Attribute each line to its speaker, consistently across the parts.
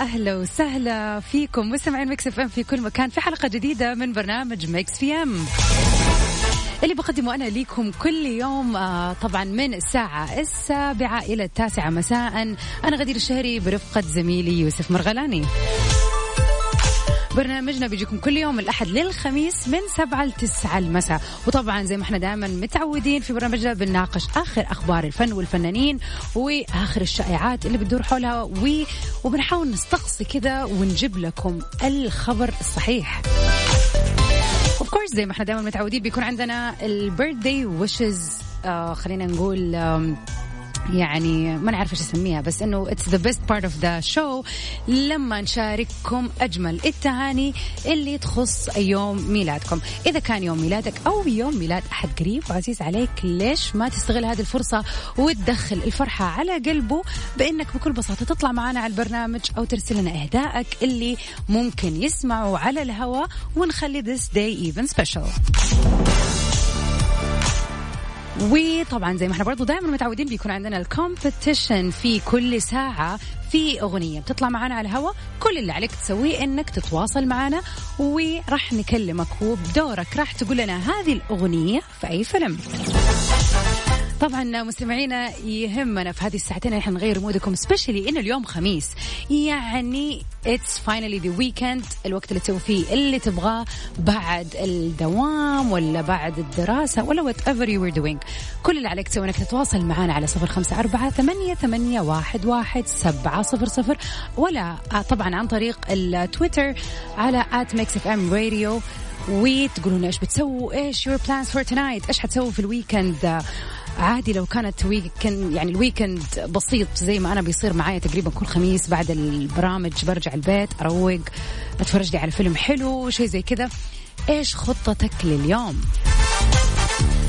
Speaker 1: أهلا وسهلا فيكم. مستمعين ميكس إف إم في كل مكان في حلقة جديدة من برنامج ميكس بي إم. اللي بقدمه أنا ليكم كل يوم آه، طبعا من الساعة السابعة إلى التاسعة مساء. أنا غدير الشهري برفقة زميلي يوسف مرغلاني. برنامجنا بيجيكم كل يوم الأحد للخميس من سبعة لتسعة المساء. وطبعا زي ما إحنا دائما متعودين في برنامجنا بنناقش آخر أخبار الفن والفنانين وآخر الشائعات اللي بتدور حولها و... وبنحاول نستقصي كذا ونجيب لكم الخبر الصحيح. of course زي ما إحنا دائما متعودين بيكون عندنا ال birthday wishes آه خلينا نقول آم يعني ما نعرف إيش اسميها بس إنه it's the best part of the show لما نشارككم أجمل التهاني اللي تخص يوم ميلادكم. إذا كان يوم ميلادك أو يوم ميلاد أحد قريب وعزيز عليك ليش ما تستغل هذه الفرصة وتدخل الفرحة على قلبه؟ بإنك بكل بساطة تطلع معنا على البرنامج أو ترسل لنا اهدائك اللي ممكن يسمعوا على الهواء ونخلي this day even special. وطبعا زي ما إحنا برضو دائما متعودين بيكون عندنا الكومبetition في كل ساعة في أغنية. بتطلع معنا على الهواء كل اللي عليك تسويه إنك تتواصل معنا وراح نكلمك وبدورك راح تقول لنا هذه الأغنية في أي فيلم. طبعا مستمعينا يهمنا في هذه الساعتين إحنا نغير مودكم specially إنه اليوم خميس. يعني it's finally the weekend الوقت اللي تسوي فيه اللي تبغاه بعد الدوام ولا بعد الدراسة ولا whatever you are doing كل اللي عليك تسوي إنك تتواصل معنا على صفر خمسة أربعة ثمانية, ثمانية واحد, واحد سبعة صفر صفر ولا آه، طبعا عن طريق التويتر على at ميكس اف ام راديو وتقولون إيش بتسووا إيش your plans for tonight إيش حتسووا في ال weekend عادي لو كانت weekend يعني ال weekend بسيط زي ما أنا بيصير معايا تقريبا كل خميس بعد البرامج برجع البيت أروق أتفرج لي على فيلم حلو شيء زي كذا. إيش خطتك لليوم؟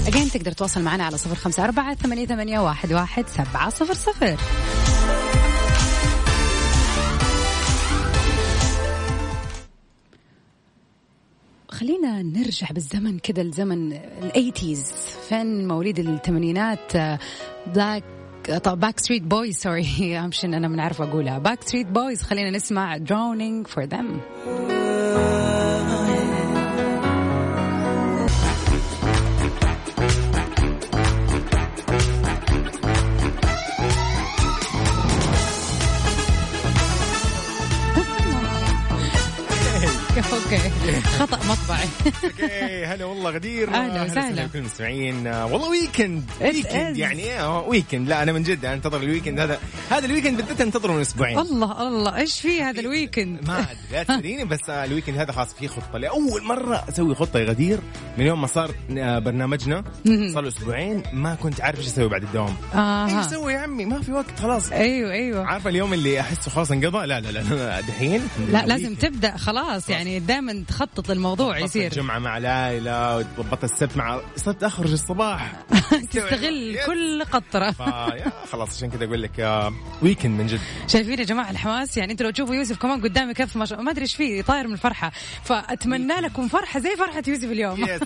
Speaker 1: again تقدر تواصل معنا على صفر خمسة أربعة ثمانية, ثمانية واحد, واحد سبعة صفر صفر. خلينا نرجع بالزمن كذا لزمن الأيتيز. فين مواليد الثمانينات بلاك طب باك ستريت بويز سوري امشي أنا من عارفه أقولها. باك ستريت بويز خلينا نسمع drowning for them. خطأ مطبعي.
Speaker 2: okay هلا والله غدير.
Speaker 1: أهلا وسهلا.
Speaker 2: بكل المستمعين. والله weekend
Speaker 1: weekend.
Speaker 2: يعني إيه weekend لا أنا من جد أنتظر ال weekend هذا. هذا ال weekend بالذات أنتظره من أسبوعين.
Speaker 1: الله الله. إيش في هذا الويكند
Speaker 2: ما أدري لا تساليني بس آه، ال weekend هذا خلاص في خطة. لأول مرة أسوي خطة يا غدير. من يوم ما صار آه، برنامجنا صار أسبوعين ما كنت عارف إيش أسوي بعد الدوام.
Speaker 1: إيش
Speaker 2: أسوي يا عمي؟ ما في وقت خلاص.
Speaker 1: أيوه أيوه.
Speaker 2: عارفة اليوم اللي أحسه خلاص انقضى؟ لا لا لا, لا دحين
Speaker 1: لا لازم تبدأ خلاص. يعني دائما تخطط للموضوع
Speaker 2: ضبطت
Speaker 1: يصير.
Speaker 2: الجمعة مع ليلى وضبطت السبت مع صرت أخرج الصباح.
Speaker 1: تستغل. كل قطرة.
Speaker 2: فيا خلاص عشان كذا أقول لك ويكند من جد.
Speaker 1: شايفين يا جماعة الحماس؟ يعني أنتوا لو تشوفوا يوسف كمان قدامي كيف ما, ما أدري إيش فيه طاير من الفرحة. فأتمنى لكم فرحة زي فرحة يوسف اليوم.
Speaker 2: يس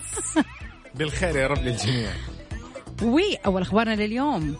Speaker 2: بالخير يا رب للجميع.
Speaker 1: واول أخبارنا لليوم.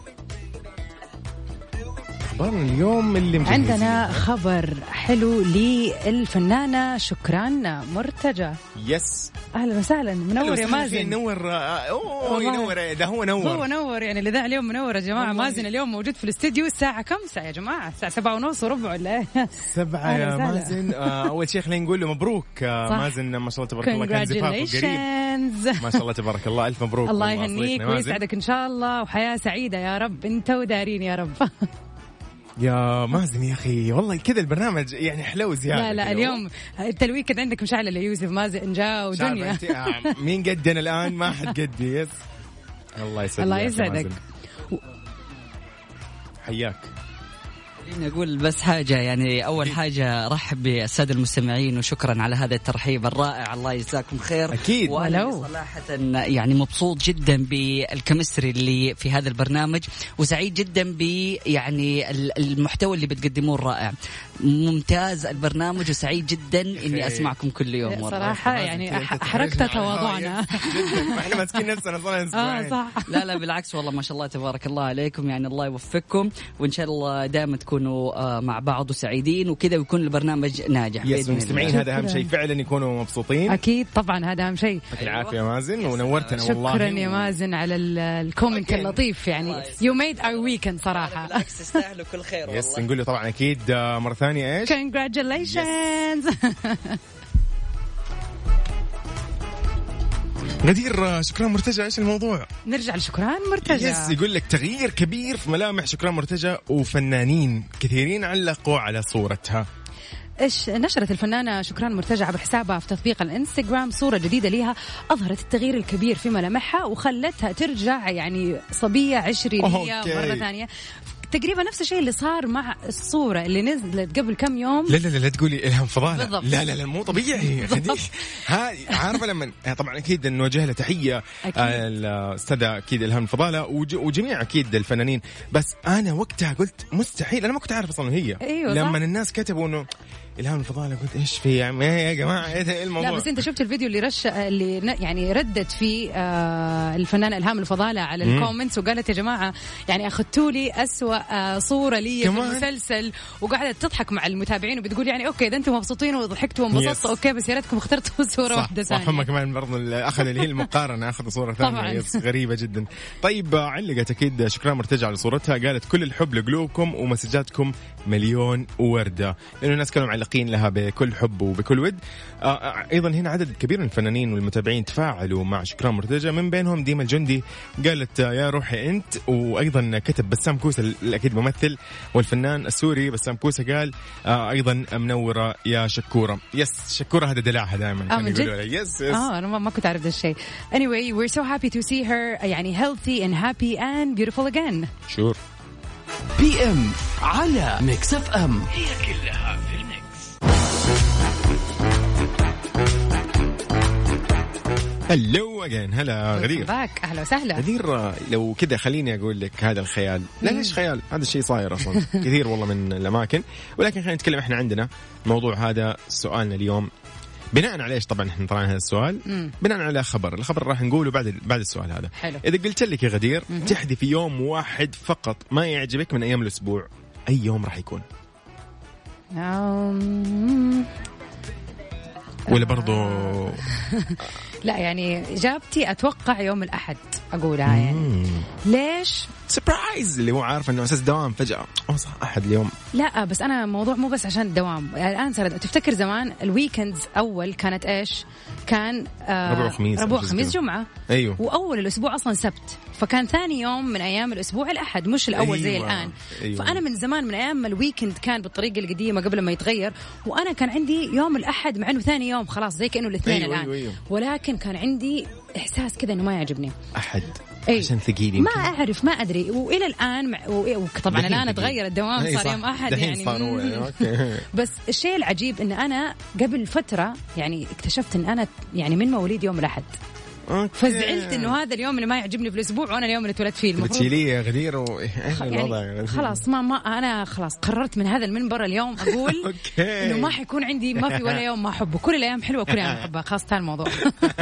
Speaker 2: اخبارنا اليوم اللي مجهزين.
Speaker 1: عندنا خبر حلو للفنانة شكران مرتجى
Speaker 2: يس
Speaker 1: أهلا وسهلا منور يا مازن.
Speaker 2: نور؟ آه،
Speaker 1: أوه.
Speaker 2: ينور. ده هو نور.
Speaker 1: هو نور يعني الاذاعه اليوم منور يا
Speaker 2: جماعة.
Speaker 1: مازن اليوم موجود في الاستديو. الساعة كم؟ ساعه يا جماعة؟ الساعة سبعة ونص وربع ولا إيه؟
Speaker 2: سبعة يا. مازن. آه، أول شيء خلينا نقول له مبروك. آه،. مازن ما شاء الله تبارك الله كان زفافه قريب. ما شاء الله تبارك الله. ألف مبروك.
Speaker 1: الله يهنيك. ويسعدك إن شاء الله. وحياة سعيدة يا رب. انت ودارين يا رب.
Speaker 2: يا مازن يا أخي والله كذا البرنامج يعني حلو زيادة
Speaker 1: لا لا. اليوم انت الويكند عندك مشعل ليوسف مازن جاء ودنيا.
Speaker 2: آه، مين قدنا الآن؟ ما حد قدي يس. الله يسعدك
Speaker 1: الله يسعدك.
Speaker 2: حياك.
Speaker 3: خليني أقول بس حاجة يعني أول حاجة رحب بالسادة المستمعين وشكرا على هذا الترحيب الرائع. الله يجزاكم خير.
Speaker 2: أكيد.
Speaker 3: وأنا
Speaker 1: ولو.
Speaker 3: صراحة يعني مبسوط جدا بالكمستري اللي في هذا البرنامج وسعيد جدا ب يعني ال- المحتوى اللي بتقدموه الرائع. ممتاز البرنامج وسعيد جدا إني أسمعكم كل يوم. والله
Speaker 1: صراحة يعني أحرقت تواضعنا.
Speaker 2: جدا. إحنا ماسكين نفسنا صار آه
Speaker 1: صح.
Speaker 3: لا لا بالعكس والله ما شاء الله تبارك الله عليكم. يعني الله يوفقكم وإن شاء الله دائما تكونوا آه، مع بعض وسعيدين وكذا ويكون البرنامج ناجح
Speaker 2: يس المستمعين. هذا أهم شيء. فعلا يكونوا مبسوطين.
Speaker 1: أكيد طبعا هذا أهم شيء.
Speaker 2: يعطيك العافية يا مازن ونورتنا والله.
Speaker 1: شكرا يا مازن على ال- comment اللطيف يعني. you made our weekend صراحة.
Speaker 3: بالعكس تستاهلوا كل خير
Speaker 2: yes
Speaker 3: والله.
Speaker 2: نقول له طبعا أكيد آه، مرة ثانية إيش؟
Speaker 1: congratulations.
Speaker 2: غدير آه، شكران مرتجى إيش الموضوع؟
Speaker 1: نرجع لشكران مرتجى
Speaker 2: يس يقول لك تغيير كبير في ملامح شكران مرتجى وفنانين كثيرين علقوا على صورتها
Speaker 1: إيش نشرت الفنانة شكران مرتجى عبر حسابها في تطبيق الإنستغرام صورة جديدة ليها أظهرت التغيير الكبير في ملامحها وخلتها ترجع يعني صبية
Speaker 2: عشرينية.
Speaker 1: مرة ثانية تقريبا نفس الشيء اللي صار مع الصورة اللي نزلت قبل كم يوم
Speaker 2: لا لا لا, لا تقولي الهام فضاله
Speaker 1: بالضبط.
Speaker 2: لا لا لا مو طبيعي ها عارفة لما طبعا أكيد نوجه له
Speaker 1: تحية.
Speaker 2: آه، الأستاذة أكيد الهام فضاله وج- وجميع أكيد الفنانين بس أنا وقتها قلت مستحيل أنا ما كنت عارف أصلا هي
Speaker 1: أيوة، صح.
Speaker 2: لما الناس كتبوا إنه إلهام الفضاله قلت إيش في؟ إيه يا جماعة إيه إيه الموضوع؟
Speaker 1: لا بس أنت شفت الفيديو اللي رش اللي يعني ردت فيه آه الفنانه إلهام الفضاله على.
Speaker 2: ال
Speaker 1: comments وقالت يا جماعة يعني أخذتوا لي اسوء آه صورة لي في؟ المسلسل. وقعدت تضحك مع المتابعين وبتقول يعني okay إذا أنتم مبسوطين وضحكتوا. وانبسطتوا okay بس يا ريتكم اخترتوا صورة
Speaker 2: صح.
Speaker 1: واحدة
Speaker 2: صح هم
Speaker 1: ثانية.
Speaker 2: كمان اللي أخذ اللي هي المقارنة أخذ
Speaker 1: صورة
Speaker 2: ثانية. غريبة جدا. طيب علقت أكيد شكران مرتجى على صورتها قالت كل الحب لقلوبكم ومسجاتكم مليون وردة. لأنه الناس كانوا معلقين لها بكل حب وبكل ود. آه، آه، أيضا هنا عدد كبير من الفنانين والمتابعين تفاعلوا مع شكران مرتجى من بينهم ديما الجندي قالت آه، يا روحي أنت. وأيضا كتب بسام كوسة الأكيد ممثل والفنان السوري. بسام كوسة قال أيضا منورة يا شكورة. yes شكورة هذا دلعها دائما.
Speaker 1: آه،
Speaker 2: كانوا يقولوا. yes yes
Speaker 1: آه أنا ما كنت أعرف ذا الشيء. Anyway we're so happy to see her يعني healthy and happy and beautiful again.
Speaker 2: شو
Speaker 4: بي ام على ميكس اف ام هي كلها
Speaker 2: hello again هلا غدير
Speaker 1: back أهلا وسهلا.
Speaker 2: غدير لو كذا خليني أقول لك هذا الخيال. لا ليش خيال؟ هذا الشيء صاير أصلا. كثير والله من الأماكن. ولكن خلينا نتكلم إحنا عندنا الموضوع هذا سؤالنا اليوم. بناء على إيش؟ طبعا إحنا طلعنا هذا السؤال.
Speaker 1: مم.
Speaker 2: بناء على خبر. الخبر راح نقوله بعد بعد السؤال هذا.
Speaker 1: حلو.
Speaker 2: إذا قلت لك يا غدير تحذفي يوم واحد فقط ما يعجبك من أيام الأسبوع. أي يوم راح يكون؟
Speaker 1: أم،
Speaker 2: ولا برضو
Speaker 1: لا يعني إجابتي أتوقع يوم الأحد أقولها يعني. ليش؟
Speaker 2: سربرايز اللي هو عارف إنه أساس دوام فجأة. أوه صح أحد اليوم.
Speaker 1: لا بس أنا الموضوع مو بس عشان الدوام يعني الآن صار تفتكر زمان ال weekends أول كانت إيش؟ كان آه
Speaker 2: ربوع وخميس أو
Speaker 1: ربوع
Speaker 2: شيء
Speaker 1: خميس
Speaker 2: كذا.
Speaker 1: جمعة
Speaker 2: أيوه
Speaker 1: وأول الأسبوع أصلا سبت فكان ثاني يوم من أيام الأسبوع الأحد مش الأول زي
Speaker 2: أيوة.
Speaker 1: الآن
Speaker 2: أيوة.
Speaker 1: فأنا من زمان من أيام ما ال weekend كان بالطريقة القديمة قبل ما يتغير وأنا كان عندي يوم الأحد مع إنه ثاني يوم خلاص زي كأنه الاثنين
Speaker 2: أيوة،
Speaker 1: الآن
Speaker 2: أيوة، أيوة.
Speaker 1: ولكن كان عندي إحساس كذا إنه ما يعجبني.
Speaker 2: أحد.
Speaker 1: أي.
Speaker 2: عشان ثقيل
Speaker 1: ما أعرف ما أدري. وإلى الآن مع
Speaker 2: دحين الآن.
Speaker 1: تغير الدوام صار. يوم
Speaker 2: أحد
Speaker 1: يعني.
Speaker 2: صار أوكي.
Speaker 1: بس الشيء العجيب إن أنا قبل فترة يعني اكتشفت إن أنا يعني من مواليد يوم الأحد.
Speaker 2: أوكي.
Speaker 1: فزعلت إنه هذا اليوم اللي ما يعجبني في الأسبوع وأنا اليوم اللي اتولدت فيه المفروض
Speaker 2: بتشيليه يا غدير و...
Speaker 1: يعني
Speaker 2: غدير؟
Speaker 1: خلاص ما ما أنا خلاص قررت من هذا المنبر اليوم أقول
Speaker 2: أوكي.
Speaker 1: إنه ما حيكون عندي ما في ولا يوم ما أحبه كل الأيام حلوة كل الأيام أحبها خلاص انتهى الموضوع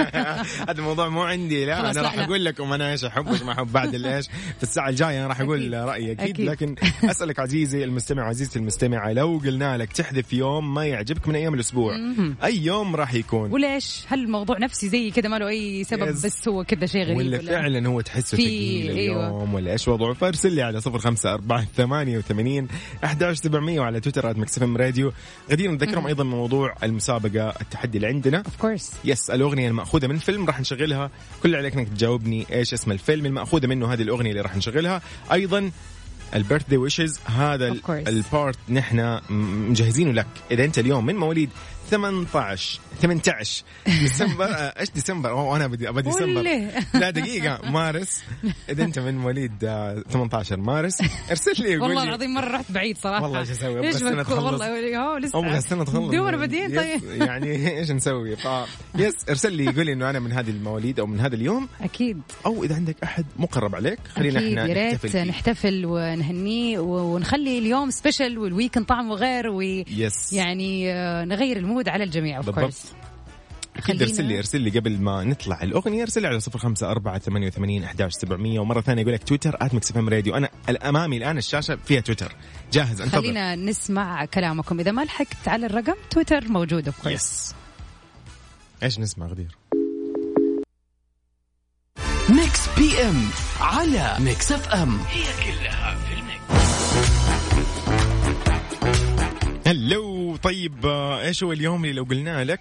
Speaker 2: هذا الموضوع مو عندي لا
Speaker 1: أنا
Speaker 2: راح. أقول لكم أنا إيش أحب وإيش ما أحب بعد الايش في الساعة الجاية أنا راح أقول
Speaker 1: أكيد.
Speaker 2: رأيي أكيد,
Speaker 1: أكيد.
Speaker 2: لكن أسألك عزيزي المستمع عزيزتي المستمعة لو قلنا لك تحذف يوم ما يعجبك من أيام الأسبوع أي يوم راح يكون
Speaker 1: وليش هل الموضوع نفسي زي كذا ما له أي سبب. بس هو كذا شيء غريب
Speaker 2: ولا فعلا هو تحسه
Speaker 1: في- أيوة.
Speaker 2: اليوم ولا إيش؟ وضعه. فارسل لي على صفر خمسة أربعة ثمانية وثمانين أحداش سبعمية وعلى تويتر at Mix FM Radio. غدير نذكرهم أيضا موضوع المسابقة التحدي اللي عندنا.
Speaker 1: of course
Speaker 2: yes الأغنية المأخوذة من فيلم راح نشغلها. كل اللي عليك إنك تجاوبني إيش اسم الفيلم المأخوذة منه هذه الأغنية اللي راح نشغلها. أيضا ال birthday wishes
Speaker 1: هذا. ال
Speaker 2: part نحن مجهزينه لك. إذا أنت اليوم من مواليد 18 18 ديسمبر. آه، إيش ديسمبر؟ أوه أنا بدي ابى ديسمبر؟ لا دقيقة. مارس. إذا أنت من مواليد آه، 18 مارس. ارسل لي
Speaker 1: والله العظيم مرة رحت بعيد صراحة.
Speaker 2: والله إيش السنة
Speaker 1: بك-
Speaker 2: تخلص.
Speaker 1: والله لسه.
Speaker 2: أبغى السنة تخلص.
Speaker 1: دوبنا بادين
Speaker 2: yes،
Speaker 1: طيب.
Speaker 2: يعني إيش نسوي؟ ف yes ارسل لي قول لي إنه أنا من هذه المواليد أو من هذا اليوم.
Speaker 1: أكيد.
Speaker 2: أو إذا عندك أحد مقرب عليك خلينا إحنا
Speaker 1: يا ريت
Speaker 2: نحتفل فيه.
Speaker 1: نحتفل ونهنيه ونخلي اليوم special وال weekend طعمه غير ويعني آه، نغير ال mood. على الجميع
Speaker 2: of.
Speaker 1: course
Speaker 2: أكيد ارسل لي ارسل لي قبل ما نطلع الأغنية ارسل لي على 05 88 11 700 ومرة ثانية يقول لك تويتر @Mix FM Radio. أنا أمامي الآن الشاشة فيها تويتر. جاهز انتظر.
Speaker 1: خلينا نسمع كلامكم. إذا ما لحقت على الرقم تويتر موجود of
Speaker 2: yes إيش نسمع غدير؟
Speaker 4: Mix PM على Mix FM.
Speaker 2: Hello طيب آه، إيش هو اليوم اللي لو قلنا لك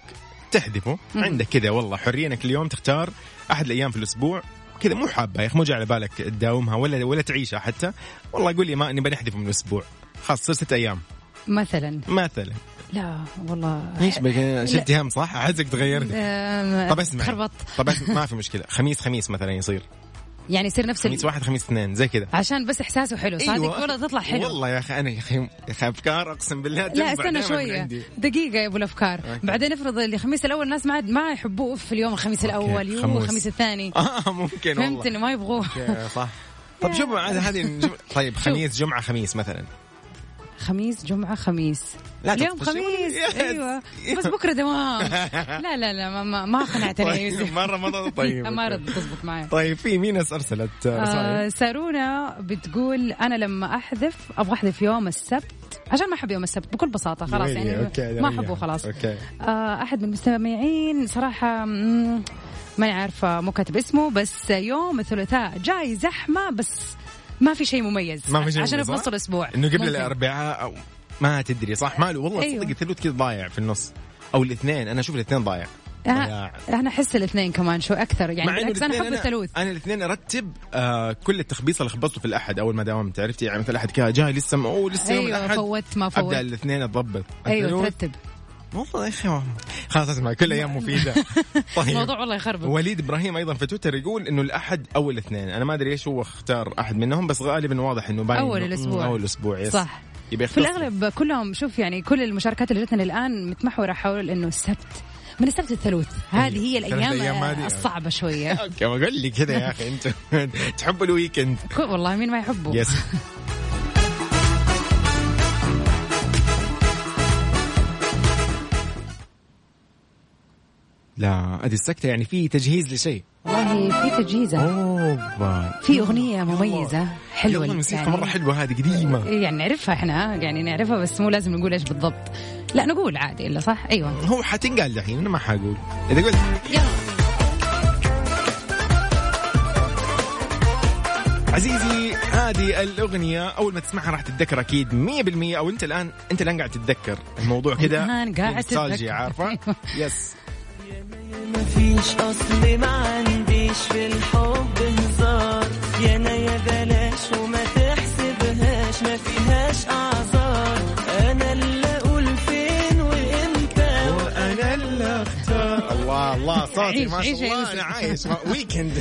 Speaker 2: تحذفه عندك كذا والله حريه انك اليوم تختار أحد الأيام في الأسبوع. كذا مو حابة يا أخي مو جاي على بالك تداومها ولا ولا تعيشها حتى. والله قول لي ما نبي نحذفه من الأسبوع. خلاص صار ست أيام.
Speaker 1: مثلا.
Speaker 2: مثلا.
Speaker 1: لا والله.
Speaker 2: إيش بك؟ شلتي هم صح؟ أحسك تغيرت. طب أسمع.
Speaker 1: خربط.
Speaker 2: طب ما في مشكلة. خميس خميس مثلا يصير.
Speaker 1: يعني يصير نفس
Speaker 2: خميس. واحد خميس اثنين زي كذا.
Speaker 1: عشان بس إحساسه حلو صادق؟ والله تطلع حلو.
Speaker 2: والله يا أخي أنا يا أخي يا أخي أفكار أقسم بالله
Speaker 1: لا استنى
Speaker 2: عندي.
Speaker 1: دقيقة يا أبو الأفكار.
Speaker 2: okay.
Speaker 1: بعدين افرض اللي الخميس الأول الناس ما عاد ما يحبوه في اليوم الخميس الأول يو
Speaker 2: خموس.
Speaker 1: الخميس الثاني.
Speaker 2: آه ممكن والله.
Speaker 1: فهمت إنه ما يبغوه.
Speaker 2: صح. طب شوف عاد هذه طيب خميس جمعة خميس مثلا.
Speaker 1: خميس جمعة خميس.
Speaker 2: لا
Speaker 1: اليوم. خميس.
Speaker 2: yes.
Speaker 1: أيوه. بس بكرة دوام. لا لا لا ما ما, ما يا
Speaker 2: طيب
Speaker 1: يوسف
Speaker 2: مرة مرة. طيب
Speaker 1: ما
Speaker 2: okay.
Speaker 1: رد تزبط معي
Speaker 2: طيب في مين ارسلت
Speaker 1: آه سارونا بتقول أنا لما أحذف أبغى أحذف يوم السبت. عشان ما أحب يوم السبت بكل بساطة خلاص يعني
Speaker 2: okay،
Speaker 1: ما. أحبه خلاص.
Speaker 2: okay.
Speaker 1: آه أحد من المستمعين صراحة ماني عارفة مو كاتب اسمه بس يوم الثلاثاء جاي زحمة بس ما في شيء مميز.
Speaker 2: ما في شيء
Speaker 1: عشان
Speaker 2: مميز،
Speaker 1: في نص؟ الأسبوع.
Speaker 2: إنه قبل. الأربعاء أو ما تدري صح؟ ماله والله
Speaker 1: أيوه.
Speaker 2: صدق الثلث كذا ضايع في النص. أو الاثنين أنا أشوف الاثنين ضايع. ضياع.
Speaker 1: أنا أحس الاثنين كمان شو أكثر. يعني بالعكس
Speaker 2: أنا
Speaker 1: أحب الثلوث.
Speaker 2: أنا الاثنين أرتب آه كل التخبيص اللي خبصته في الأحد أول ما داومت عرفتي يعني مثلا الاحد كذا جاي لسه م- أوه لسه يوم
Speaker 1: أيوه
Speaker 2: الأحد.
Speaker 1: فوت ما فوت.
Speaker 2: ابدا الاثنين اضبط
Speaker 1: أيوه
Speaker 2: الثلوث.
Speaker 1: ترتب.
Speaker 2: والله يا أخي خلاص أسمع كل أيام مفيدة. طيب.
Speaker 1: الموضوع والله يخربط
Speaker 2: وليد إبراهيم أيضا في تويتر يقول إنه الأحد أو الاثنين. أنا ما أدري إيش هو اختار أحد منهم بس غالبا واضح إنه باين
Speaker 1: أول
Speaker 2: إنه-
Speaker 1: الأسبوع.
Speaker 2: أول الأسبوع yes
Speaker 1: صح.
Speaker 2: يبي
Speaker 1: في. الأغلب كلهم شوف يعني كل المشاركات اللي جتنا الآن متمحوره حول إنه السبت. من السبت الثلوث هذه هي الأيام
Speaker 2: أيام هذه.
Speaker 1: الصعبة شوية.
Speaker 2: okay ما قول لي كذا يا أخي أنت تحبوا ال
Speaker 1: weekend. والله مين ما يحبه.
Speaker 2: yes لا هذه السكتة يعني في تجهيز لشيء.
Speaker 1: والله في تجهيزة.
Speaker 2: أوبا.
Speaker 1: في حلوة
Speaker 2: يلا الموسيقى
Speaker 1: يعني.
Speaker 2: مرة حلوة هذه قديمة.
Speaker 1: يعني نعرفها إحنا يعني نعرفها بس مو لازم نقول إيش بالضبط. لا نقول عادي إلا صح؟ أيوه.
Speaker 2: هو حتنقال دحين أنا ما حقول. إذا قلت
Speaker 1: يلا.
Speaker 2: عزيزي هذه الأغنية أول ما تسمعها راح تتذكر أكيد 100% أو أنت الآن أنت الآن قاعد تتذكر الموضوع كذا
Speaker 1: الآن قاعد تتذكر.
Speaker 2: عارفة؟
Speaker 1: أيوة.
Speaker 2: يس
Speaker 5: مفيش أصل ما عنديش في الحب هزار. يا أنا يا بلاش وما
Speaker 2: صوتي
Speaker 1: عيش-
Speaker 2: ما شاء
Speaker 1: يا
Speaker 2: الله. أنا عايش ويكند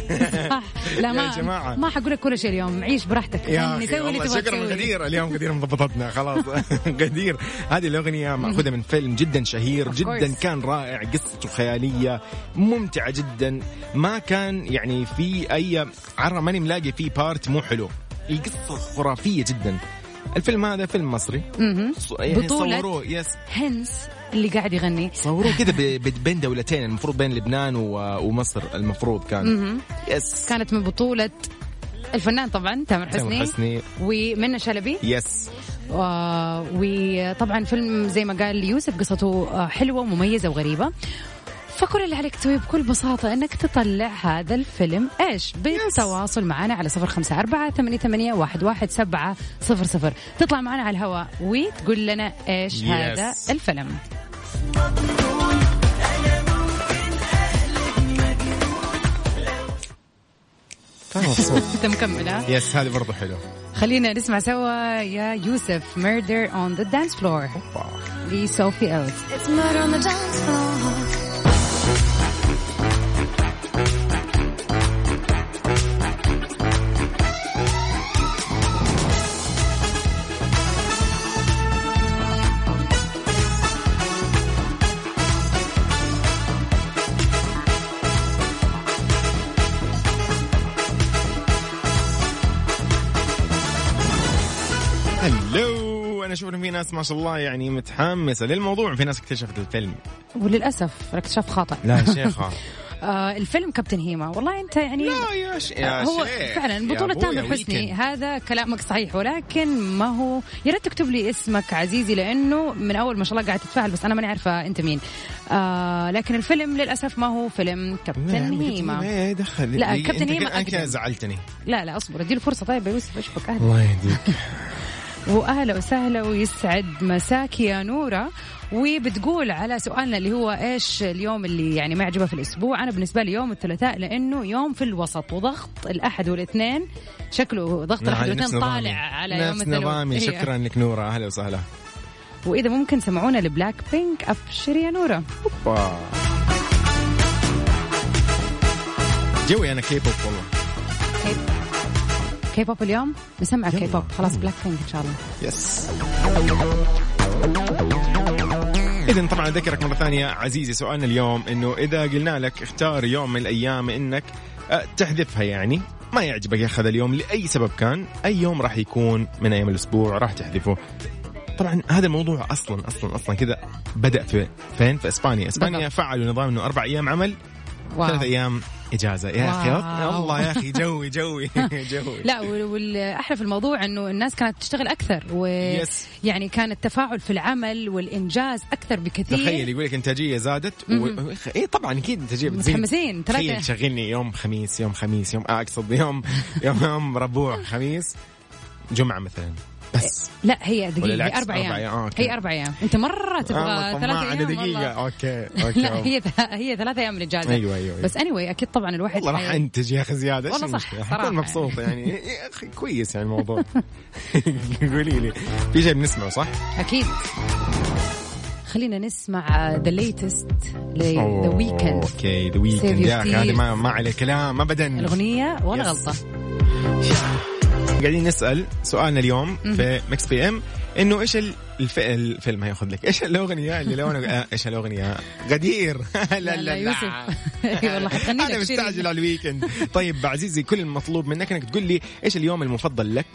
Speaker 1: صح لا
Speaker 2: يا
Speaker 1: ما
Speaker 2: جماعة.
Speaker 1: ما حقول لك كل شيء اليوم. عيش براحتك.
Speaker 2: يا
Speaker 1: يعني أخي
Speaker 2: والله شكرا. غدير اليوم غدير مضبطتنا خلاص. غدير هذه الأغنية مأخوذة من فيلم جدا شهير جدا. كان رائع قصته خيالية ممتعة جدا. ما كان يعني في أي عرى ماني ملاقي فيه part مو حلو. القصة خرافية جدا. الفيلم هذا فيلم مصري. يعني
Speaker 1: بطولة
Speaker 2: yes
Speaker 1: هنس. اللي قاعد يغني.
Speaker 2: صوروه كذا بين دولتين المفروض بين لبنان ومصر المفروض كان. yes
Speaker 1: كانت من بطولة الفنان طبعا تامر
Speaker 2: تامر
Speaker 1: حسني
Speaker 2: حسني.
Speaker 1: ومنى شلبي. yes وطبعا فيلم زي ما قال يوسف قصته حلوة ومميزة وغريبة. فكل اللي عليك تسويه بكل بساطة إنك تطلع هذا الفيلم. إيش؟ بالتواصل معنا على صفر خمسة أربعة ثمانية, ثمانية واحد, واحد سبعة صفر صفر. تطلع معنا على الهواء وتقول لنا إيش
Speaker 2: Yes.
Speaker 1: هذا الفيلم.
Speaker 2: كان مبسوط.
Speaker 1: أنت مكمل ها؟
Speaker 2: يس هذه برضه حلو
Speaker 1: خلينا نسمع سوا يا يوسف Murder on the Dance Floor. لصوفي ألز
Speaker 6: It's murder on the dance floor.
Speaker 2: ناس ما شاء الله يعني متحمسة للموضوع في ناس اكتشفت الفيلم.
Speaker 1: وللأسف الاكتشاف خاطئ.
Speaker 2: لا شيخه
Speaker 1: آه الفيلم كابتن هيما. والله أنت يعني
Speaker 2: لا يا, ش... يا
Speaker 1: هو
Speaker 2: شيخ.
Speaker 1: فعلا بطولة تامر حسني. هذا كلامك صحيح ولكن ما هو؟ يا ريت تكتب لي اسمك عزيزي لأنه من أول ما شاء الله قاعد تتفاعل بس أنا ماني عارفة أنت مين. آه لكن الفيلم للأسف ما هو فيلم
Speaker 2: لا،
Speaker 1: كابتن هيما.
Speaker 2: إيه دخل
Speaker 1: لا،
Speaker 2: إيه،
Speaker 1: كابتن هيما أقدم.
Speaker 2: زعلتني.
Speaker 1: لا لا أصبر. أديله فرصة. طيب يا يوسف أشبك. أهلا.
Speaker 2: الله يهديك.
Speaker 1: وأهلا وسهلا ويسعد مساك يا نورة. وبتقول على سؤالنا اللي هو إيش اليوم اللي يعني ما يعجبها في الأسبوع؟ أنا بالنسبة لي يوم الثلاثاء لأنه يوم في الوسط وضغط الأحد والإثنين. شكله ضغط
Speaker 2: الأحد
Speaker 1: والإثنين طالع. على يوم الثلاثاء. إيه.
Speaker 2: شكرا لك نورة. أهلا وسهلا.
Speaker 1: وإذا ممكن سمعونا لبلاك بينك أبشر يا
Speaker 2: نورة. جوي أنا كي بوب والله.
Speaker 1: كي بوب اليوم؟ نسمع كي. بوب خلاص بلاك بينك إن شاء الله.
Speaker 2: yes إذا طبعا أذكرك مرة ثانية عزيزي سؤالنا اليوم إنه إذا قلنا لك اختار يوم من الأيام إنك أه، تحذفها يعني ما يعجبك يا هذا اليوم لأي سبب كان أي يوم راح يكون من أيام الأسبوع راح تحذفه. طبعا هذا الموضوع أصلا أصلا أصلا كذا بدأ في فين؟ في إسبانيا.
Speaker 1: إسبانيا.
Speaker 2: فعلوا نظام إنه أربع أيام عمل. ثلاث أيام إجازة. يا
Speaker 1: أخي.
Speaker 2: الله يا أخي joy joy joy.
Speaker 1: لا وال- والاحلى في الموضوع إنه الناس كانت تشتغل أكثر
Speaker 2: yes.
Speaker 1: ويعني كان التفاعل في العمل والإنجاز أكثر بكثير.
Speaker 2: تخيل يقول لك إنتاجية زادت و... اي طبعا أكيد إنتاجية بتزيد.
Speaker 1: متحمسين
Speaker 2: تخيل شغلني يوم خميس يوم خميس يوم أقصد يوم يوم يوم ربوع خميس جمعة مثلا. بس.
Speaker 1: لا هي دقيقة هي؟ أربع أيام.
Speaker 2: آه، okay.
Speaker 1: هي أربع أيام. أنت مرة تبغى
Speaker 2: آه،
Speaker 1: ثلاثة
Speaker 2: طماع
Speaker 1: أيام
Speaker 2: أنا دقيقة.
Speaker 1: والله.
Speaker 2: okay okay
Speaker 1: لا هي هي ثلاثة أيام الإجازة
Speaker 2: أيوة، أيوة، أيوة.
Speaker 1: بس anyway أكيد طبعا الواحد
Speaker 2: والله راح انتج يا أخي زيادة. إيش
Speaker 1: والله صح،؟ صراحة.
Speaker 2: مبسوط يعني يا أخي كويس يعني الموضوع. قولي لي. في شيء بنسمعه صح؟
Speaker 1: أكيد. خلينا نسمع the latest ل
Speaker 2: The Weeknd okay
Speaker 1: The Weeknd
Speaker 2: يا أخي هذه. ما ما عليه كلام ابدا
Speaker 1: الأغنية ولا
Speaker 2: Yes. قاعدين نسأل سؤالنا اليوم في Mix PM إنه إيش ال- الف... الفيلم هياخذ لك؟ إيش الأغنية اللي لونها آه، إيش الأغنية؟ غدير لا لا لا
Speaker 1: يوسف. اي والله حتغني أنا.
Speaker 2: مستعجل على ال weekend طيب عزيزي كل المطلوب منك إنك تقول لي إيش اليوم المفضل لك؟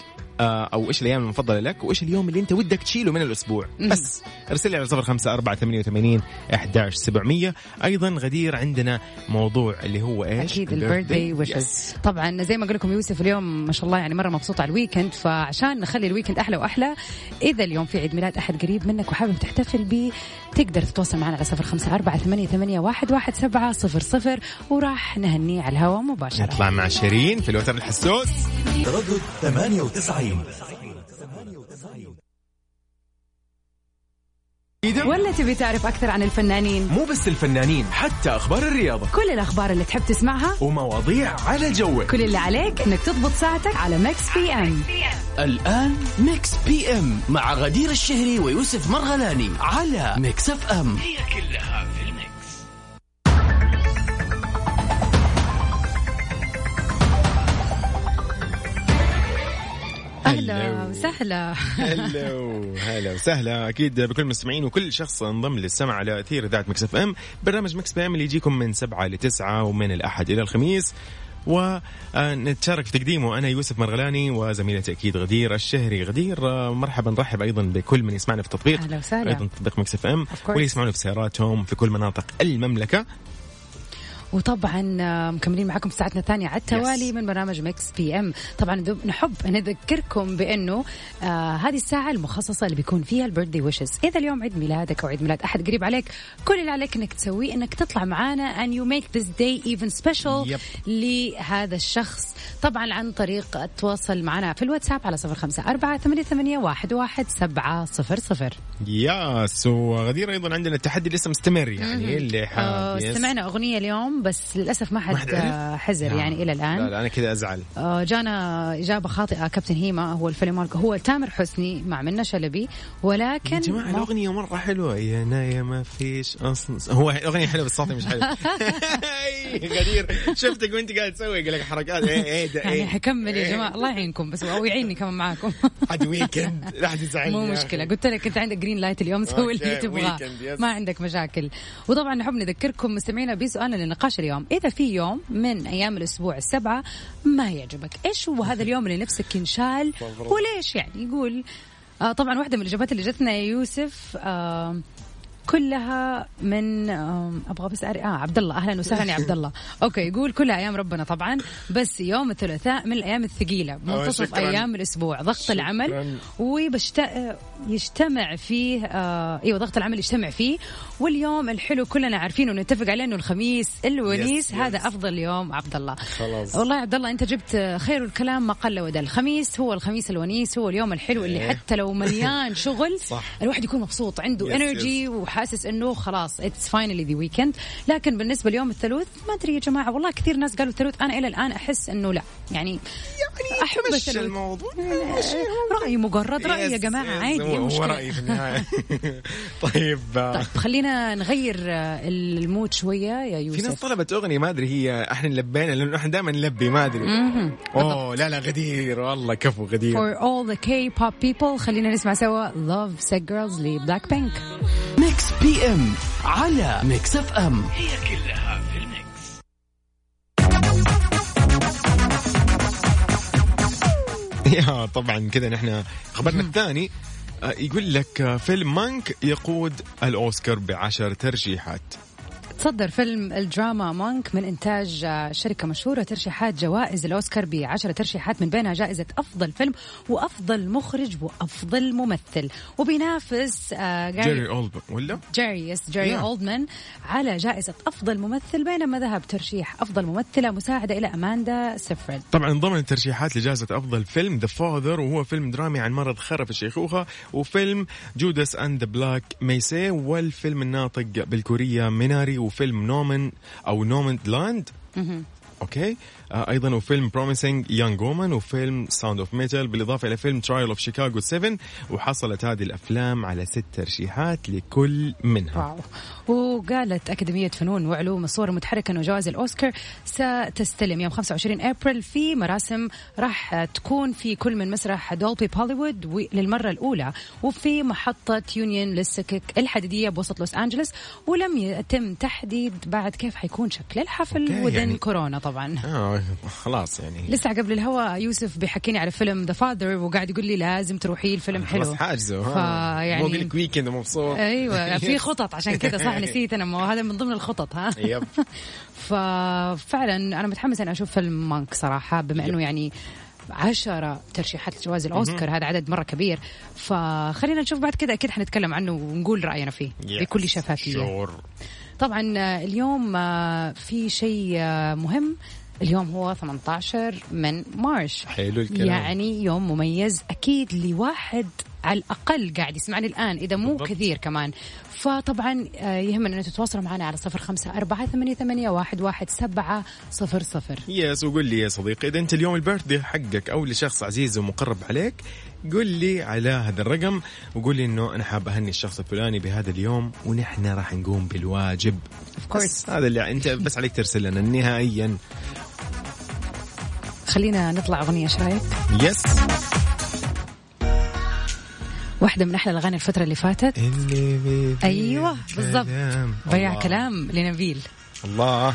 Speaker 2: أو إيش الأيام المفضلة لك وإيش اليوم اللي أنت ودك تشيله من الأسبوع. بس ارسل لي على صفر خمسة أربعة ثمانية وثمانين أحداش سبعمية. أيضا غدير عندنا موضوع اللي هو إيش؟
Speaker 1: أكيد
Speaker 2: ال
Speaker 1: ال
Speaker 2: birthday. wishes.
Speaker 1: طبعا زي ما قال لكم يوسف اليوم ما شاء الله يعني مرة مبسوط على ال weekend فعشان نخلي ال weekend أحلى وأحلى إذا اليوم في عيد ميلاد أحد قريب منك وحابب تحتفل به تقدر تتواصل معنا على صفر خمسة أربعة ثمانية, ثمانية واحد, واحد سبعة صفر صفر وراح نهنيه على الهواء مباشرة.
Speaker 2: نطلع مع شيرين في الوتر الحسوس
Speaker 4: تردد 98
Speaker 1: ولا تبي تعرف أكثر عن الفنانين؟
Speaker 7: مو بس الفنانين حتى أخبار الرياضة.
Speaker 1: كل الأخبار اللي تحب تسمعها
Speaker 7: ومواضيع على جوك.
Speaker 1: كل اللي عليك إنك تضبط ساعتك على Mix PM.
Speaker 4: الآن Mix PM مع غدير الشهري ويوسف مرغلاني على Mix FM. هي كلها في
Speaker 1: أهلا وسهلا.
Speaker 2: هلو هلا وسهلا. أكيد بكل المستمعين وكل شخص انضم للسمع على أثير إذاعة Mix FM. برنامج Mix PM اللي يجيكم من سبعة لتسعة ومن الأحد إلى الخميس. ونتشارك في تقديمه أنا يوسف مرغلاني وزميلتي أكيد غدير الشهري غدير. مرحبا نرحب أيضا بكل من يسمعنا في التطبيق.
Speaker 1: أهلا وسهلا.
Speaker 2: أيضا تطبيق Mix
Speaker 1: FM.
Speaker 2: واللي يسمعونا في سياراتهم في كل مناطق المملكة.
Speaker 1: وطبعا آه، مكملين معكم ساعتنا الثانية على التوالي
Speaker 2: Yes.
Speaker 1: من برنامج Mix PM طبعا نحب نذكركم بأنه آه هذه الساعة المخصصة اللي بيكون فيها ال birthday wishes إذا اليوم عيد ميلادك أو عيد ميلاد أحد قريب عليك كل اللي عليك إنك تسويه إنك تطلع معانا and you make this day even special
Speaker 2: Yep.
Speaker 1: لهذا الشخص. طبعا عن طريق التواصل معنا في الواتساب على صفر خمسة أربعة ثمانية, ثمانية واحد, واحد سبعة صفر صفر.
Speaker 2: ياس وغدير أيضا عندنا التحدي لسه مستمر يعني اللي حاب يس.
Speaker 1: استمعنا أغنية اليوم. اليوم بس للأسف ما حد, حزر يعني إلى الآن.
Speaker 2: لا لا أنا كذا أزعل.
Speaker 1: آه، جانا إجابة خاطئة. كابتن هيما هو الفيلم هو تامر حسني مع منة شلبي. ولكن
Speaker 2: يا جماعة
Speaker 1: ما-
Speaker 2: الأغنية مرة حلوة. يا نايا ما فيش أصلا هو أغنية حلوة بس صوتي مش حلو. غدير. شفتك وأنت قاعد تسوي. لك حركات. إيه إيه ده
Speaker 1: يعني
Speaker 2: إيه.
Speaker 1: حكمل يا جماعة. الله يعينكم. بس أو يعيني كمان معاكم.
Speaker 2: هذا weekend لا حد يزعلني
Speaker 1: مو
Speaker 2: أخي.
Speaker 1: قلت لك أنت عندك green light اليوم سوي اللي تبغاه. ما عندك مشاكل. وطبعا نحب نذكركم مستمعينا بسؤالنا لنقاش اليوم إذا في يوم من أيام الأسبوع السبعة ما يعجبك؟ إيش هو هذا اليوم اللي نفسك ينشال؟ وليش يعني؟ يقول آه طبعا واحدة من الإجابات اللي جتنا يا يوسف آه كلها من أبغى بس أري... آه عبد الله أهلا وسهلا يا عبد الله okay يقول كلها أيام ربنا طبعا بس يوم الثلاثاء من الأيام الثقيلة. منتصف
Speaker 2: شكراً.
Speaker 1: أيام الأسبوع. ضغط العمل وبشت... يجتمع فيه آه... إيوه ضغط العمل يجتمع فيه. واليوم الحلو كلنا عارفينه ونتفق عليه إنه الخميس الونيس. هذا أفضل يوم عبد الله
Speaker 2: خلاص.
Speaker 1: والله يا عبد الله أنت جبت خير الكلام ما قل ودل. الخميس هو الخميس الونيس هو اليوم الحلو اللي
Speaker 2: إيه.
Speaker 1: حتى لو مليان شغل
Speaker 2: صح.
Speaker 1: الواحد يكون مبسوط عنده energy وحاسس إنه خلاص it's finally the weekend لكن بالنسبة ليوم الثلاث ما أدري يا جماعة والله كثير ناس قالوا الثلاث أنا إلى الآن أحس إنه لا. يعني يعني أحب
Speaker 2: مشي
Speaker 1: الثلاث.
Speaker 2: الموضوع.
Speaker 1: رأي مجرد رأي يا
Speaker 2: جماعة.
Speaker 1: عادي
Speaker 2: هو-
Speaker 1: إيه
Speaker 2: هو رأيي في النهاية. طيب آه،
Speaker 1: طيب خلينا نغير آه، ال mood شوية يا
Speaker 2: في ناس
Speaker 1: يوسف.
Speaker 2: طلبت أغنية ما أدري هي إحنا لبينا لأنه إحنا دائما نلبي ما أدري. أوه لا لا غدير والله كفو غدير.
Speaker 1: For all the K-pop people خلينا نسمع سوا. Love Sick Girls لبلاك بينك
Speaker 4: Mix PM على Mix FM. هي كلها في ال mix.
Speaker 2: يا طبعا كذا نحن خبرنا الثاني. آه، يقول لك آه، فيلم Mank يقود الأوسكار بعشر ترشيحات.
Speaker 1: تصدر فيلم الدراما Mank من إنتاج شركة مشهورة ترشيحات جوائز الأوسكار بعشرة ترشيحات من بينها جائزة أفضل فيلم وأفضل مخرج وأفضل ممثل وبينافس آه،
Speaker 2: جيري اولبن ولا؟
Speaker 1: جيري yes جيري
Speaker 2: Yeah.
Speaker 1: أولدمان على جائزة أفضل ممثل بينما ذهب ترشيح أفضل ممثلة مساعدة إلى أماندا سيفريد
Speaker 2: طبعا ضمن الترشيحات لجائزة أفضل فيلم The Father وهو فيلم درامي عن مرض خرف الشيخوخة وفيلم Judas and Black Messiah والفيلم الناطق بالكورية Minari وفيلم Nomad أو Nomadland؟ okay؟ أيضا وفيلم Promising Young Woman وفيلم Sound of Metal بالإضافة إلى فيلم Trial of Chicago 7 وحصلت هذه الأفلام على ست ترشيحات لكل منها.
Speaker 1: واو. وقالت أكاديمية فنون وعلوم الصور المتحركة أنه جوائز الأوسكار ستستلم يوم 25 أبريل في مراسم راح تكون في كل من مسرح دولبي بهوليوود للمرة الأولى. وفي محطة يونيون للسكك الحديدية بوسط لوس أنجلوس ولم يتم تحديد بعد كيف حيكون شكل الحفل
Speaker 2: و
Speaker 1: then
Speaker 2: يعني-
Speaker 1: كورونا طبعا.
Speaker 2: آه خلاص يعني.
Speaker 1: لسه قبل الهواء يوسف بيحكيني على فيلم The Father وقاعد يقول لي لازم تروحي الفيلم حلو.
Speaker 2: خلاص حاجزه
Speaker 1: فيعني-
Speaker 2: مو لك weekend ومبسوط
Speaker 1: أيوه في خطط عشان كذا صح نسيت أنا هذا من ضمن الخطط ها.
Speaker 2: Yep.
Speaker 1: ففعلا أنا متحمسه إني أشوف فيلم مانك صراحة بما إنه يعني عشرة ترشيحات لجوائز الأوسكار هذا عدد مرة كبير. فخلينا نشوف بعد كذا أكيد حنتكلم عنه ونقول رأينا فيه بكل شفافية.
Speaker 2: Sure.
Speaker 1: طبعا اليوم آه، في شيء آه، مهم اليوم هو 18 من March.
Speaker 2: حلو الكلام.
Speaker 1: يعني يوم مميز أكيد لواحد على الأقل قاعد يسمعني الآن إذا مو
Speaker 2: بالضبط.
Speaker 1: كثير كمان. فطبعا آه، يهمنا ان تتواصلوا معنا على صفر خمسة أربعة ثمانية, ثمانية واحد, واحد سبعة صفر صفر.
Speaker 2: يس وقول لي يا صديقي إذا أنت اليوم البيرثدي حقك أو لشخص عزيز ومقرب عليك قول لي على هذا الرقم وقول لي إنه أنا حاب أهني الشخص الفلاني بهذا اليوم ونحن راح نقوم بالواجب.
Speaker 1: Course.
Speaker 2: بس هذا اللي أنت بس عليك ترسل لنا نهائيا.
Speaker 1: خلينا نطلع أغنية إيش رأيك؟
Speaker 2: يس
Speaker 1: واحدة من أحلى الأغاني الفترة اللي فاتت
Speaker 2: اللي
Speaker 1: أيوة بالضبط. بيع
Speaker 2: الله.
Speaker 1: كلام لنبيل
Speaker 2: الله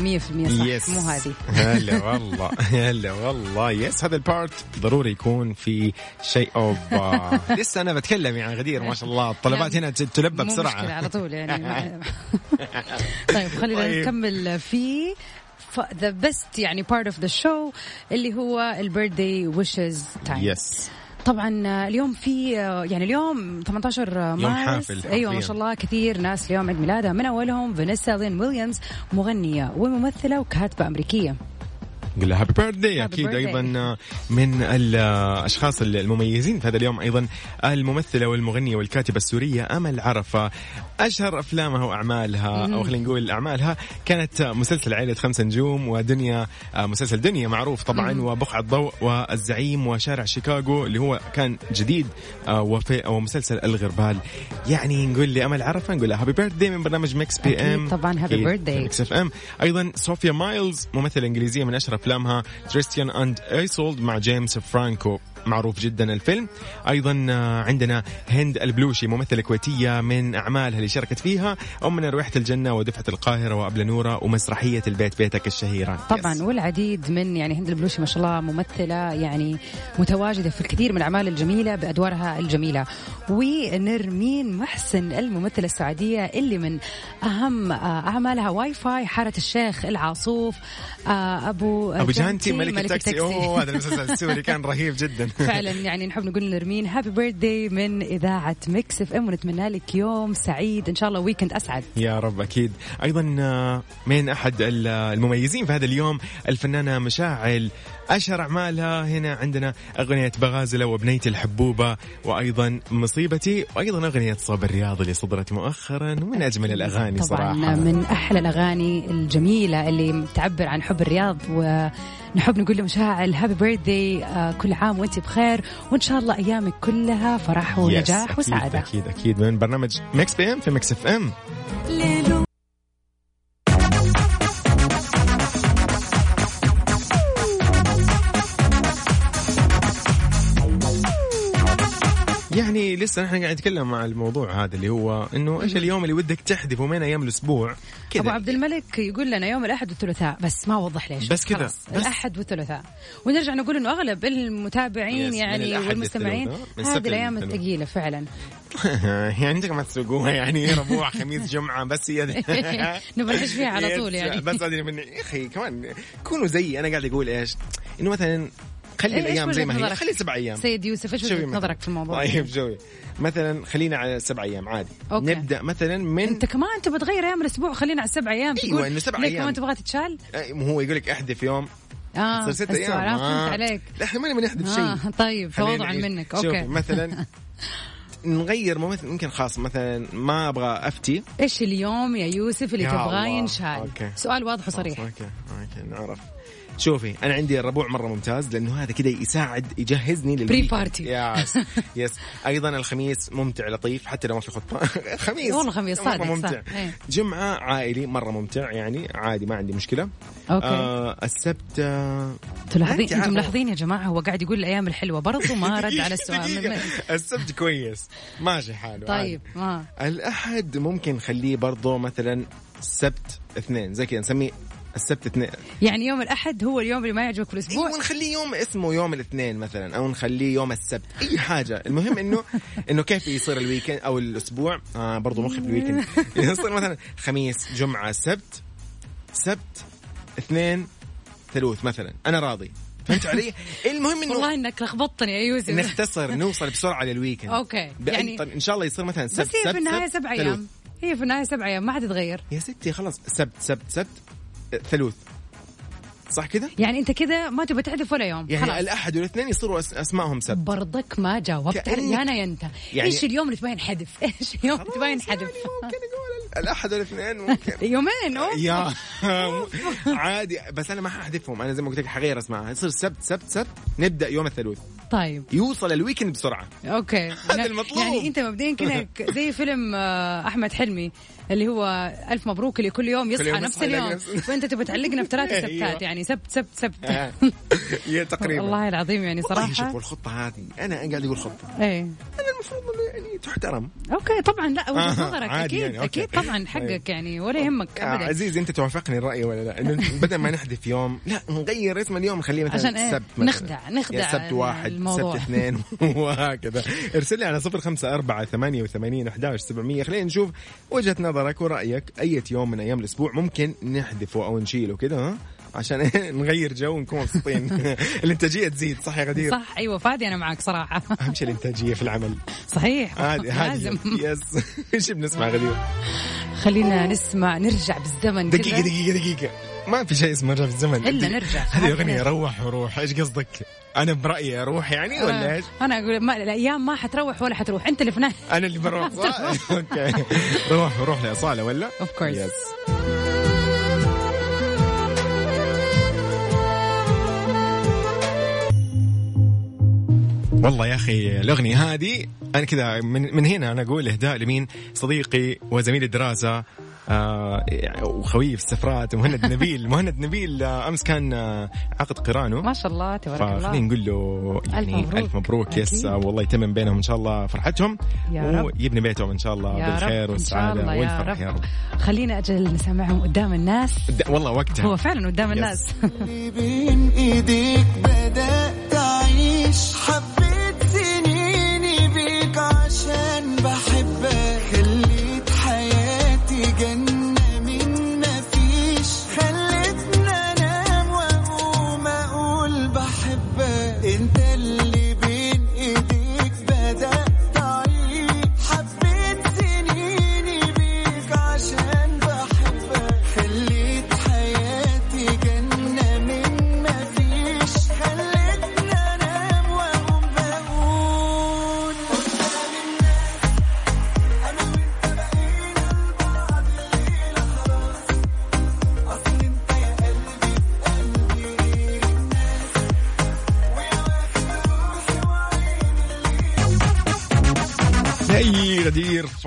Speaker 1: كلامك مية في المية صح
Speaker 2: yes
Speaker 1: مو هذه.
Speaker 2: هلا والله هلا والله. Yes هذا ال part ضروري يكون في شيء off لسه أنا بتكلم يعني غدير ما شاء الله. الطلبات هنا تلبى
Speaker 1: مو مشكلة
Speaker 2: بسرعة
Speaker 1: على طول يعني. طيب خلينا
Speaker 2: طيب.
Speaker 1: نكمل في the best يعني part of the show اللي هو ال birthday wishes
Speaker 2: time yes
Speaker 1: طبعا آه، اليوم في آه، يعني اليوم 18 مارس.
Speaker 2: يوم
Speaker 1: أيوه ما. شاء الله كثير ناس اليوم عيد ميلادها من أولهم فانيسا لين ويليامز مغنية وممثلة وكاتبة أمريكية.
Speaker 2: نقول لها هابي بيرثدي أكيد
Speaker 1: birthday.
Speaker 2: أيضا من الاشخاص المميزين في هذا اليوم. أيضا الممثلة والمغنية والكاتبة السورية أمل عرفة. أشهر أفلامها وأعمالها أو خلينا نقول أعمالها كانت مسلسل عائله خمسة نجوم ودنيا مسلسل دنيا معروف طبعا وبقعه ضوء والزعيم وشارع شيكاغو اللي هو كان جديد آه، وفي ومسلسل الغربال. يعني نقول لي أمل عرفة نقول لها happy birthday من برنامج
Speaker 1: Mix
Speaker 2: PM
Speaker 1: طبعاً birthday.
Speaker 2: في Mix FM أيضا صوفيا مايلز ممثلة إنجليزية من أشهر أفلامها Tristan and Isolde مع جيمس فرانكو معروف جدا الفيلم. أيضا آه، عندنا هند البلوشي ممثلة كويتية من أعمالها اللي شاركت فيها أم من ريحة الجنة ودفعة القاهرة وأبلة نورة ومسرحية البيت بيتك الشهيرة.
Speaker 1: طبعا
Speaker 2: yes.
Speaker 1: والعديد من يعني هند البلوشي ما شاء الله ممثلة يعني متواجدة في الكثير من الأعمال الجميلة بأدوارها الجميلة. ونرمين محسن الممثلة السعودية اللي من أهم آه، أعمالها واي فاي حارة الشيخ العاصوف آه، أبو
Speaker 2: أبو جانتي ملك التاكسي. أوه هذا المسلسل السوري كان رهيب جدا.
Speaker 1: فعلا يعني نحب نقول لنرمين happy birthday من إذاعة Mix FM ونتمنى لك يوم سعيد. إن شاء الله weekend أسعد.
Speaker 2: يا رب أكيد. أيضا آه، من أحد ال- المميزين في هذا اليوم الفنانة مشاعل اشهر اعمالها هنا عندنا أغنية بغازلة وبنيتي الحبوبة وأيضا مصيبتي وأيضا أغنية صوب الرياض اللي صدرت مؤخرا ومن أجمل الأغاني
Speaker 1: طبعا
Speaker 2: صراحة.
Speaker 1: من أحلى الأغاني الجميلة اللي تعبر عن حب الرياض ونحب نقول لمشاعل happy birthday كل عام وأنت بخير وإن شاء الله أيامك كلها فرح ونجاح
Speaker 2: أكيد
Speaker 1: وسعادة.
Speaker 2: أكيد أكيد. من برنامج Mix PM في Mix FM يعني لسه نحن قاعد نتكلم مع الموضوع هذا اللي هو إنه إيش اليوم اللي ودك تحذفه من أيام الأسبوع؟ كذا
Speaker 1: أبو عبد الملك يقول لنا يوم الأحد والثلاثاء بس ما وضح ليش.
Speaker 2: بس كذا،.
Speaker 1: الأحد والثلاثاء. ونرجع نقول إنه أغلب المتابعين يعني والمستمعين هذه
Speaker 2: الأيام.
Speaker 1: الثقيلة فعلا.
Speaker 2: يعني أنت كمان تسوقوها يعني ربوع خميس جمعة بس هي
Speaker 1: نبغى نعيش فيها على طول يعني.
Speaker 2: بس هذه من يا أخي كمان كونوا زيي. أنا قاعد أقول إيش؟ إنه مثلا خلي
Speaker 1: إيش
Speaker 2: الأيام زي ما هي؟ خلي سبع أيام.
Speaker 1: سيد يوسف إيش
Speaker 2: وجهة.
Speaker 1: نظرك في الموضوع؟
Speaker 2: طيب شوي مثلا خلينا على سبع أيام عادي.
Speaker 1: Okay.
Speaker 2: نبدأ مثلا من
Speaker 1: أنت كمان تبغى تغير أيام الأسبوع خلينا على السبع
Speaker 2: أيام.
Speaker 1: تقول
Speaker 2: إنه سبع أيام.
Speaker 1: كمان تبغى تتشال؟
Speaker 2: آه، هو يقول لك أحذف يوم.
Speaker 1: آه
Speaker 2: تصير ست أيام.
Speaker 1: آه، فهمت عليك.
Speaker 2: لا إحنا ما نبي نحذف شيء.
Speaker 1: آه طيب تواضعا. منك. Okay.
Speaker 2: مثلا نغير ممثل يمكن خاص مثلا ما أبغى أفتي.
Speaker 1: إيش اليوم يا يوسف اللي تبغاه. ينشال. سؤال واضح وصريح.
Speaker 2: أوكي أوكي نعرف. شوفي أنا عندي الربوع مرة ممتاز لأنه هذا كذا يساعد يجهزني لل
Speaker 1: party.
Speaker 2: Yes yes أيضا الخميس ممتع لطيف حتى لو ما في خطه خميس
Speaker 1: والله خميس، صادق،
Speaker 2: ممتع.
Speaker 1: صح. إيه.
Speaker 2: جمعة عائلي مرة ممتع يعني عادي ما عندي مشكلة.
Speaker 1: Okay.
Speaker 2: آه السبت آه
Speaker 1: تلاحظين
Speaker 2: أنتم.
Speaker 1: ملاحظين يا جماعة هو قاعد يقول الأيام الحلوة برضو ما رد على السؤال.
Speaker 2: السبت كويس. ماشي حاله
Speaker 1: طيب ما.
Speaker 2: الأحد ممكن نخليه برضه مثلا سبت اثنين زي كذا نسميه السبت اثنين.
Speaker 1: يعني يوم الأحد هو اليوم اللي ما يعجبك في الأسبوع؟
Speaker 2: أيوه نخليه يوم اسمه يوم الاثنين مثلا أو نخليه يوم السبت. أي حاجة. المهم إنه إنه كيف يصير ال weekend أو الأسبوع؟ آه برضو مخي في ال weekend. يصير مثلا خميس جمعة سبت. سبت اثنين ثلوث مثلا. أنا راضي. فهمت علي؟ المهم إنه
Speaker 1: والله إنك لخبطتني يا يوسف.
Speaker 2: نختصر نوصل بسرعة لل
Speaker 1: weekend. Okay.
Speaker 2: بأي
Speaker 1: يعني
Speaker 2: طريقة. إن شاء الله يصير مثلا سبت
Speaker 1: بس هي في
Speaker 2: النهاية
Speaker 1: سبع. أيام. هي في النهاية سبع أيام ما حتتغير
Speaker 2: يا ستي خلاص. سبت سبت سبت. ثلوث صح كذا؟
Speaker 1: يعني انت كذا ما تبغى تحذف ولا يوم.
Speaker 2: يعني
Speaker 1: خلاص.
Speaker 2: الأحد والاثنين يصيروا أس- اسمائهم سبت
Speaker 1: برضك ما جاوبت.
Speaker 2: كأنك-
Speaker 1: يا أنا يا انت
Speaker 2: يعني-
Speaker 1: إيش اليوم اللي تبغى ينحذف؟ إيش اليوم اللي تبغى ينحذف
Speaker 2: يعني ممكن الأحد والاثنين ممكن.
Speaker 1: يومين أوف.
Speaker 2: يا عادي بس أنا ما ححذفهم أنا زي ما قلت لك حغير اسمائها يصير سبت سبت سبت. نبدأ يوم الثلاث
Speaker 1: طيب
Speaker 2: يوصل ال weekend
Speaker 1: بسرعة Okay
Speaker 2: هذا المطلوب.
Speaker 1: يعني أنت مبدئيا كذا ك- زي فيلم آه، أحمد حلمي اللي هو ألف مبروك اللي كل يوم يصحى
Speaker 2: يوم
Speaker 1: نفس اليوم
Speaker 2: نفسه.
Speaker 1: فانت تبغى تعلقنا في ثلاث
Speaker 2: أيوة.
Speaker 1: سبتات يعني سبت سبت سبت
Speaker 2: آه. هي تقريبا
Speaker 1: والله العظيم يعني
Speaker 2: والله شوفوا
Speaker 1: صراحة
Speaker 2: الخطة هذه أنا قاعد أقول خطة
Speaker 1: إيه
Speaker 2: أنا المفروض يعني تحترم
Speaker 1: okay طبعا لا وجهة
Speaker 2: آه،
Speaker 1: نظرك أكيد
Speaker 2: يعني،.
Speaker 1: أكيد طبعا حقك يعني ولا يهمك ابدا
Speaker 2: عزيز أنت توافقني الرأي ولا لا؟ بدل ما نحذف يوم لا نغير اسم اليوم نخليه مثلا
Speaker 1: عشان إيه؟
Speaker 2: السبت مثلاً.
Speaker 1: نخدع- نخدع
Speaker 2: يا سبت واحد
Speaker 1: الموضوع.
Speaker 2: سبت اثنين وهكذا. ارسل لي على صفر خمسة أربعة ثمانية وثمانين أحداش سبعمية. خلينا نشوف وجهة نظرك ورأيك أي يوم من أيام الأسبوع ممكن نحذفه أو نشيله كده ها؟ عشان نغير جو ونكون مبسوطين الإنتاجية تزيد صح يا غدير؟
Speaker 1: صح أيوه فادي أنا معك صراحة.
Speaker 2: أهم شيء الإنتاجية في العمل.
Speaker 1: صحيح
Speaker 2: هذه
Speaker 1: لازم.
Speaker 2: يس. إيش بنسمع غدير؟
Speaker 1: خلينا نسمع نرجع بالزمن كذا.
Speaker 2: دقيقه دقيقة دقيقة. ما في شيء اسمه رجع في الزمن.
Speaker 1: إلا نرجع.
Speaker 2: هذه أغنية روح وروح. إيش قصدك؟ أنا برأيي أروح يعني ولا إيش؟
Speaker 1: أنا أقول ما الأيام ما حتروح ولا حتروح. أنت اللي نهاية
Speaker 2: أنا اللي بروح. صح؟ Okay. روح وروح لأصالة ولا؟
Speaker 1: Of course.
Speaker 2: Yes والله يا أخي الأغنية هذه أنا كذا من, من هنا أنا أقول إهداء لمين؟ صديقي وزميل الدراسة آه وخويي في السفرات. مهند نبيل. مهند نبيل آه أمس كان آه عقد قرانه
Speaker 1: ما شاء الله تبارك الله.
Speaker 2: فخلينا نقول له يعني
Speaker 1: ألف مبروك.
Speaker 2: ألف مبروك. يس
Speaker 1: أكيد.
Speaker 2: والله يتمم بينهم. إن شاء الله فرحتهم.
Speaker 1: يا رب.
Speaker 2: ويبني بيتهم إن شاء الله
Speaker 1: يا
Speaker 2: بالخير
Speaker 1: والسعادة
Speaker 2: والفرح.
Speaker 1: رب.
Speaker 2: يا رب.
Speaker 1: خلينا أجل نسمعهم قدام الناس.
Speaker 2: د- والله وقتها.
Speaker 1: هو فعلا قدام. الناس.
Speaker 5: بين إيديك بدأت أعيش. حبيت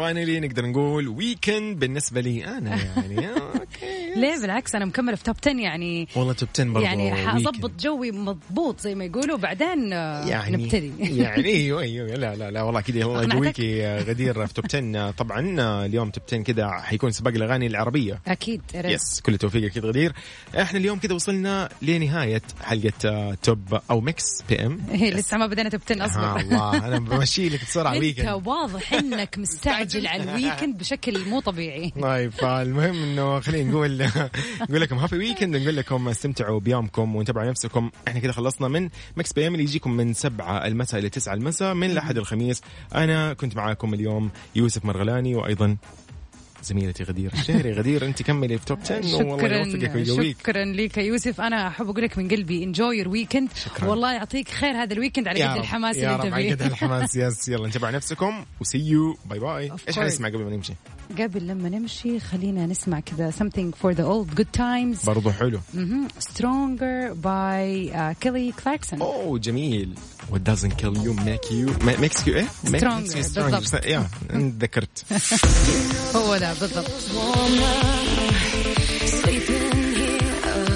Speaker 2: Finally نقدر نقول weekend بالنسبة لي أنا يعني.
Speaker 1: ليه بالعكس أنا مكملة في Top 10 يعني.
Speaker 2: والله Top 10 برضه
Speaker 1: يعني حاظبط
Speaker 2: weekend.
Speaker 1: جوي مضبوط زي ما يقولوا بعدين آه،
Speaker 2: يعني
Speaker 1: نبتدي.
Speaker 2: يعني أيوه أيوه لا لا لا والله كذا الله
Speaker 1: أقنعتك؟
Speaker 2: يقويكي يا غدير في Top 10 طبعا اليوم Top 10 كذا حيكون سباق
Speaker 1: الأغاني العربية. أكيد.
Speaker 2: يس كل التوفيق أكيد غدير. إحنا اليوم كذا وصلنا لنهاية حلقة آه، Top أو Mix
Speaker 1: PM لسه ما بدينا Top 10
Speaker 2: آه
Speaker 1: اصبر
Speaker 2: الله أنا بمشي لك بسرعة
Speaker 1: أنت
Speaker 2: weekend
Speaker 1: واضح إنك مستعجل على ال weekend بشكل مو طبيعي.
Speaker 2: طيب فالمهم إنه خلينا نقول نقول لكم happy weekend نقول لكم استمتعوا بيومكم وانتبهوا على نفسكم. إحنا كذا خلصنا من مكس بي اللي يجيكم من سبعة المساء إلى تسعة المساء من الأحد الخميس. أنا كنت معاكم اليوم يوسف مرغلاني وأيضا زميلتي غدير الشهري غدير انت كملي في top 10 والله يوفقك ويقويك
Speaker 1: شكرا لك يا يوسف. أنا أحب أقول لك من قلبي enjoy your
Speaker 2: weekend.
Speaker 1: والله يعطيك خير هذا ال weekend على قد الحماس
Speaker 2: يا رب على قد الحماس. yes يلا انتبهوا على نفسكم و see you
Speaker 1: bye
Speaker 2: bye
Speaker 1: إيش.
Speaker 2: حنسمع قبل ما نمشي؟
Speaker 1: قبل لما نمشي خلينا نسمع كذا something for the old good times.
Speaker 2: برضو حلو.
Speaker 1: مهم. stronger by uh, Kelly Clarkson.
Speaker 2: اوه جميل. What doesn't kill you make you ma- makes you إيه
Speaker 1: Stronger، بالضبط.
Speaker 2: يا ذكرت.
Speaker 1: هو ده. بالضبط.